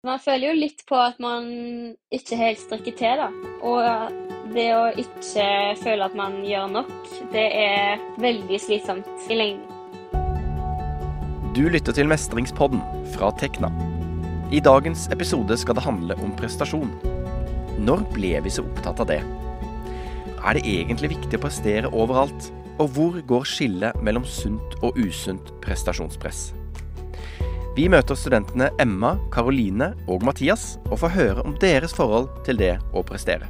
Man føler jo litt på at man ikke helt strekker til, da. Og det å ikke føle at man gjør nok, det er veldig slitsomt i lengden. Du lytter til Mestringspodden fra Tekna. I dagens episode skal det handle om prestasjon. Når ble vi så opptatt av det? Er det egentlig viktig å prestere overalt? Og hvor går skillet mellom sunt og usunt prestasjonspress? Vi møter studentene Emma, Karoline og Mathias og får høre om deres forhold til det å prestere.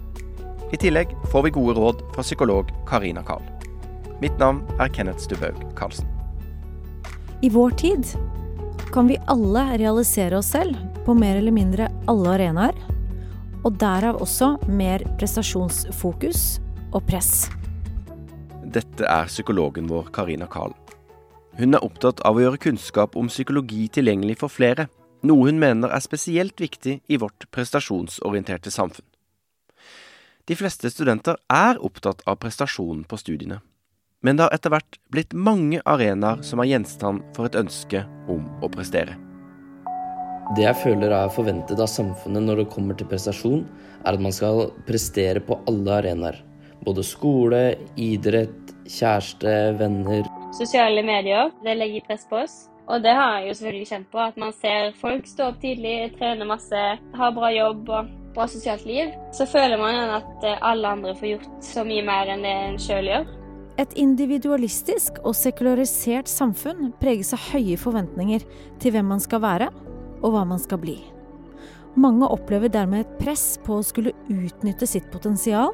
I tillegg får vi gode råd fra psykolog Karina Karl. Mitt navn er Kenneth Stubhaug Karlsen. I vår tid kan vi alle realisere oss selv på mer eller mindre alle arenaer, og derav også mer prestasjonsfokus og press. Dette er psykologen vår Karina Karl. Hun er opptatt av å gjøre kunnskap om psykologi tilgjengelig for flere, noe hun mener er spesielt viktig i vårt prestasjonsorienterte samfunn. De fleste studenter er opptatt av prestasjonen på studiene, men det har etter hvert blitt mange arenaer som er gjenstand for et ønske om å prestere. Det jeg føler er forventet av samfunnet når det kommer til prestasjon, er at man skal prestere på alle arenaer. Både skole, idrett, kjæreste, venner Sosiale medier det legger press på oss. Og det har jeg jo selvfølgelig kjent på. At man ser folk stå opp tidlig, trene masse, ha bra jobb og bra sosialt liv. Så føler man at eh, alle andre får gjort så mye mer enn det en sjøl gjør. Et individualistisk og sekularisert samfunn preges av høye forventninger til hvem man skal være, og hva man skal bli. Mange opplever dermed et press på å skulle utnytte sitt potensial,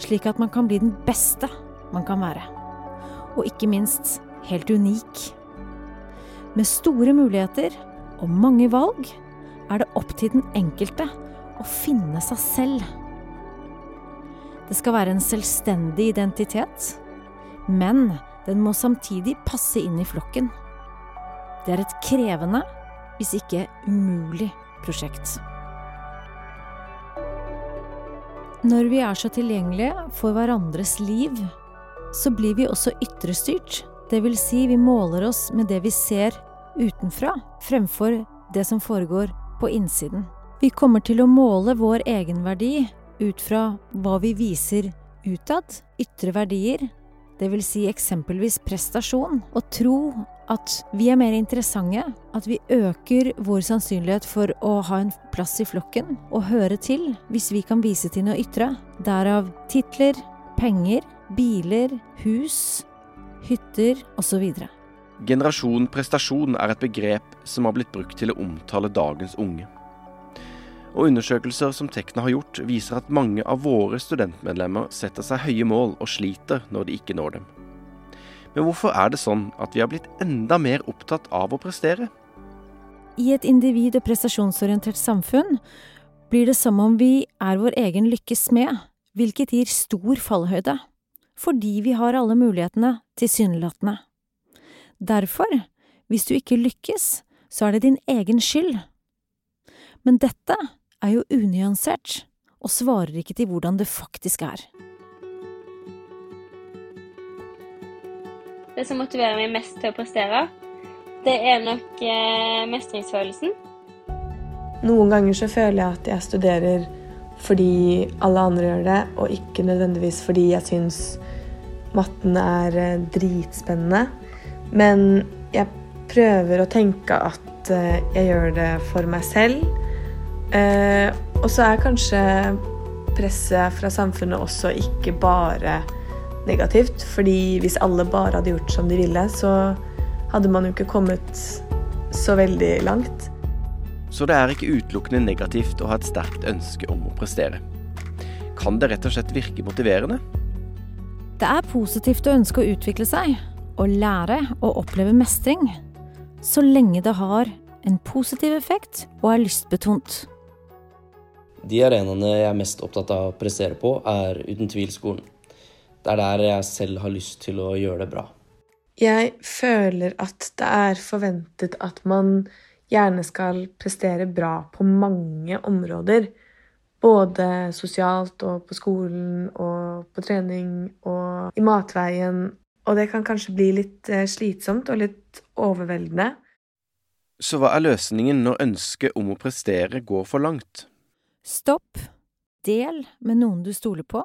slik at man kan bli den beste man kan være og ikke minst helt unik. Med store muligheter og mange valg er det opp til den enkelte å finne seg selv. Det skal være en selvstendig identitet, men den må samtidig passe inn i flokken. Det er et krevende, hvis ikke umulig, prosjekt. Når vi er så tilgjengelige for hverandres liv, så blir vi også ytrestyrt. Det vil si, vi måler oss med det vi ser utenfra, fremfor det som foregår på innsiden. Vi kommer til å måle vår egenverdi ut fra hva vi viser utad, ytre verdier, vil si eksempelvis prestasjon, og tro at vi er mer interessante, at vi øker vår sannsynlighet for å ha en plass i flokken og høre til hvis vi kan vise til noe ytre. Derav titler, penger, biler, hus, hytter osv. Generasjon prestasjon er et begrep som har blitt brukt til å omtale dagens unge. Og Undersøkelser som Tekna har gjort, viser at mange av våre studentmedlemmer setter seg høye mål og sliter når de ikke når dem. Men hvorfor er det sånn at vi har blitt enda mer opptatt av å prestere? I et individ- og prestasjonsorientert samfunn blir det som om vi er vår egen lykkes smed, hvilket gir stor fallhøyde fordi vi har alle mulighetene, tilsynelatende. Derfor, hvis du ikke lykkes, så er det din egen skyld. Men dette er jo unyansert, og svarer ikke til hvordan det faktisk er. Det som motiverer meg mest til å prestere, det er nok eh, mestringsfølelsen. Noen ganger så føler jeg at jeg studerer fordi alle andre gjør det, og ikke nødvendigvis fordi jeg syns matten er eh, dritspennende. Men jeg prøver å tenke at eh, jeg gjør det for meg selv. Eh, og så er kanskje presset fra samfunnet også ikke bare negativt. fordi hvis alle bare hadde gjort som de ville, så hadde man jo ikke kommet så veldig langt. Så det er ikke utelukkende negativt å ha et sterkt ønske om å prestere. Kan det rett og slett virke motiverende? Det er positivt å ønske å utvikle seg, å lære og oppleve mestring, så lenge det har en positiv effekt og er lystbetont. De arenaene jeg er mest opptatt av å prestere på, er uten tvil skolen. Det er der jeg selv har lyst til å gjøre det bra. Jeg føler at det er forventet at man gjerne skal prestere bra på mange områder. Både sosialt og på skolen og på trening og i matveien. Og det kan kanskje bli litt eh, slitsomt og litt overveldende. Så hva er løsningen når ønsket om å prestere går for langt? Stopp. Del med noen du stoler på.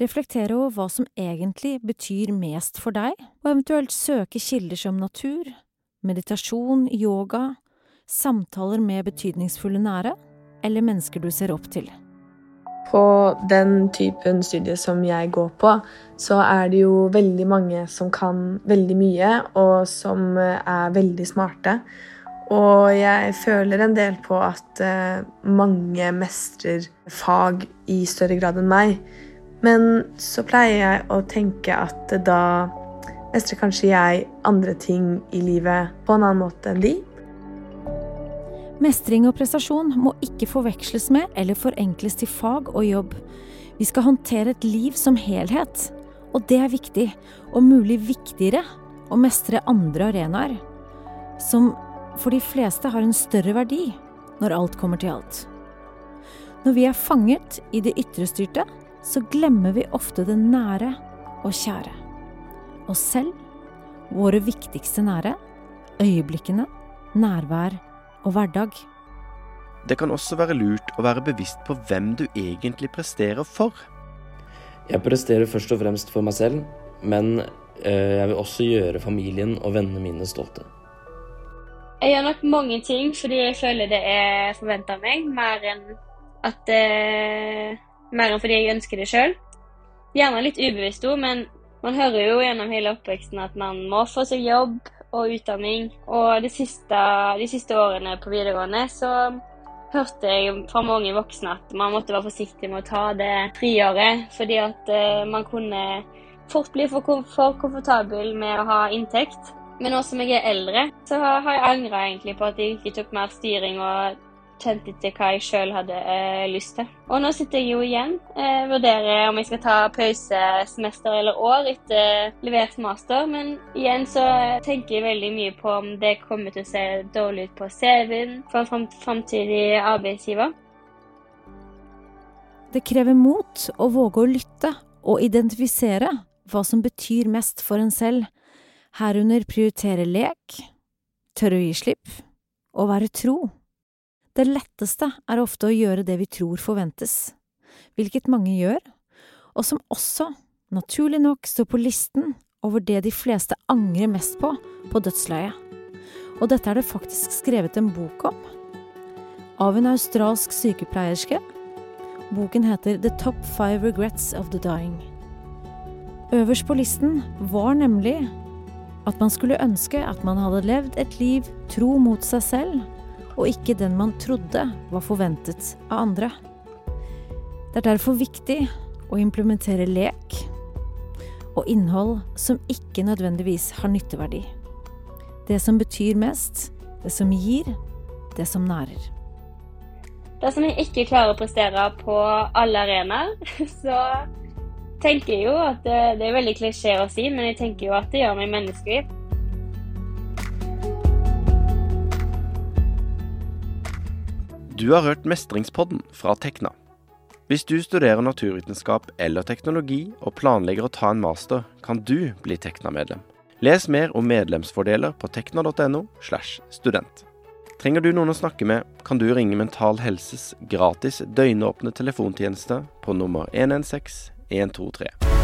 Reflektere over hva som egentlig betyr mest for deg, og eventuelt søke kilder som natur, meditasjon, yoga, samtaler med betydningsfulle nære, eller mennesker du ser opp til. På den typen studie som jeg går på, så er det jo veldig mange som kan veldig mye, og som er veldig smarte. Og jeg føler en del på at eh, mange mestrer fag i større grad enn meg. Men så pleier jeg å tenke at da mestrer kanskje jeg andre ting i livet på en annen måte enn de. Mestring og prestasjon må ikke forveksles med eller forenkles til fag og jobb. Vi skal håndtere et liv som helhet, og det er viktig, og mulig viktigere, å mestre andre arenaer, som for de fleste har en større verdi når alt kommer til alt. Når vi er fanget i det ytrestyrte, så glemmer vi ofte det nære og kjære. Oss selv, våre viktigste nære, øyeblikkene, nærvær og hverdag. Det kan også være lurt å være bevisst på hvem du egentlig presterer for. Jeg presterer først og fremst for meg selv, men eh, jeg vil også gjøre familien og vennene mine stolte. Jeg gjør nok mange ting fordi jeg føler det er forventa av meg, mer enn at eh, Mer enn fordi jeg ønsker det sjøl. Gjerne litt ubevisst òg, men man hører jo gjennom hele oppveksten at man må få seg jobb og utdanning. Og de siste, de siste årene på videregående så hørte jeg fra mange voksne at man måtte være forsiktig med å ta det friåret, fordi at uh, man kunne fort bli for, for, komfortabel med å ha inntekt. Men nå som jeg er eldre, så har jeg angra egentlig på at jeg ikke tok mer styring og kjente etter hva jeg sjøl hadde eh, lyst til. Og nå sitter jeg jo igjen, eh, vurderer om jeg skal ta pausesemester eller år etter levert master, men igjen så tenker jeg veldig mye på om det kommer til å se dårlig ut på CV-en for framtidig arbeidsgiver. Det krever mot å våge å lytte og identifisere hva som betyr mest for en selv, herunder prioritere lek, tørre å gi slipp og være tro. Det letteste er ofte å gjøre det vi tror forventes, hvilket mange gjør, og som også, naturlig nok, står på listen over det de fleste angrer mest på på dødsleiet. Og dette er det faktisk skrevet en bok om. Av en australsk sykepleierske. Boken heter The Top Five Regrets of the Dying. Øverst på listen var nemlig at man skulle ønske at man hadde levd et liv tro mot seg selv og ikke den man trodde var forventet av andre. Det er derfor viktig å implementere lek og innhold som ikke nødvendigvis har nytteverdi. Det som betyr mest, det som gir, det som nærer. Dersom jeg ikke klarer å prestere på alle arenaer, så tenker jeg jo at det, det er veldig klisjé å si, men jeg tenker jo at det gjør meg menneskelig. Du har hørt Mestringspodden fra Tekna. Hvis du studerer naturvitenskap eller teknologi og planlegger å ta en master, kan du bli Tekna-medlem. Les mer om medlemsfordeler på tekna.no. slash student. Trenger du noen å snakke med, kan du ringe Mental Helses gratis døgnåpne telefontjeneste på nummer 116 123.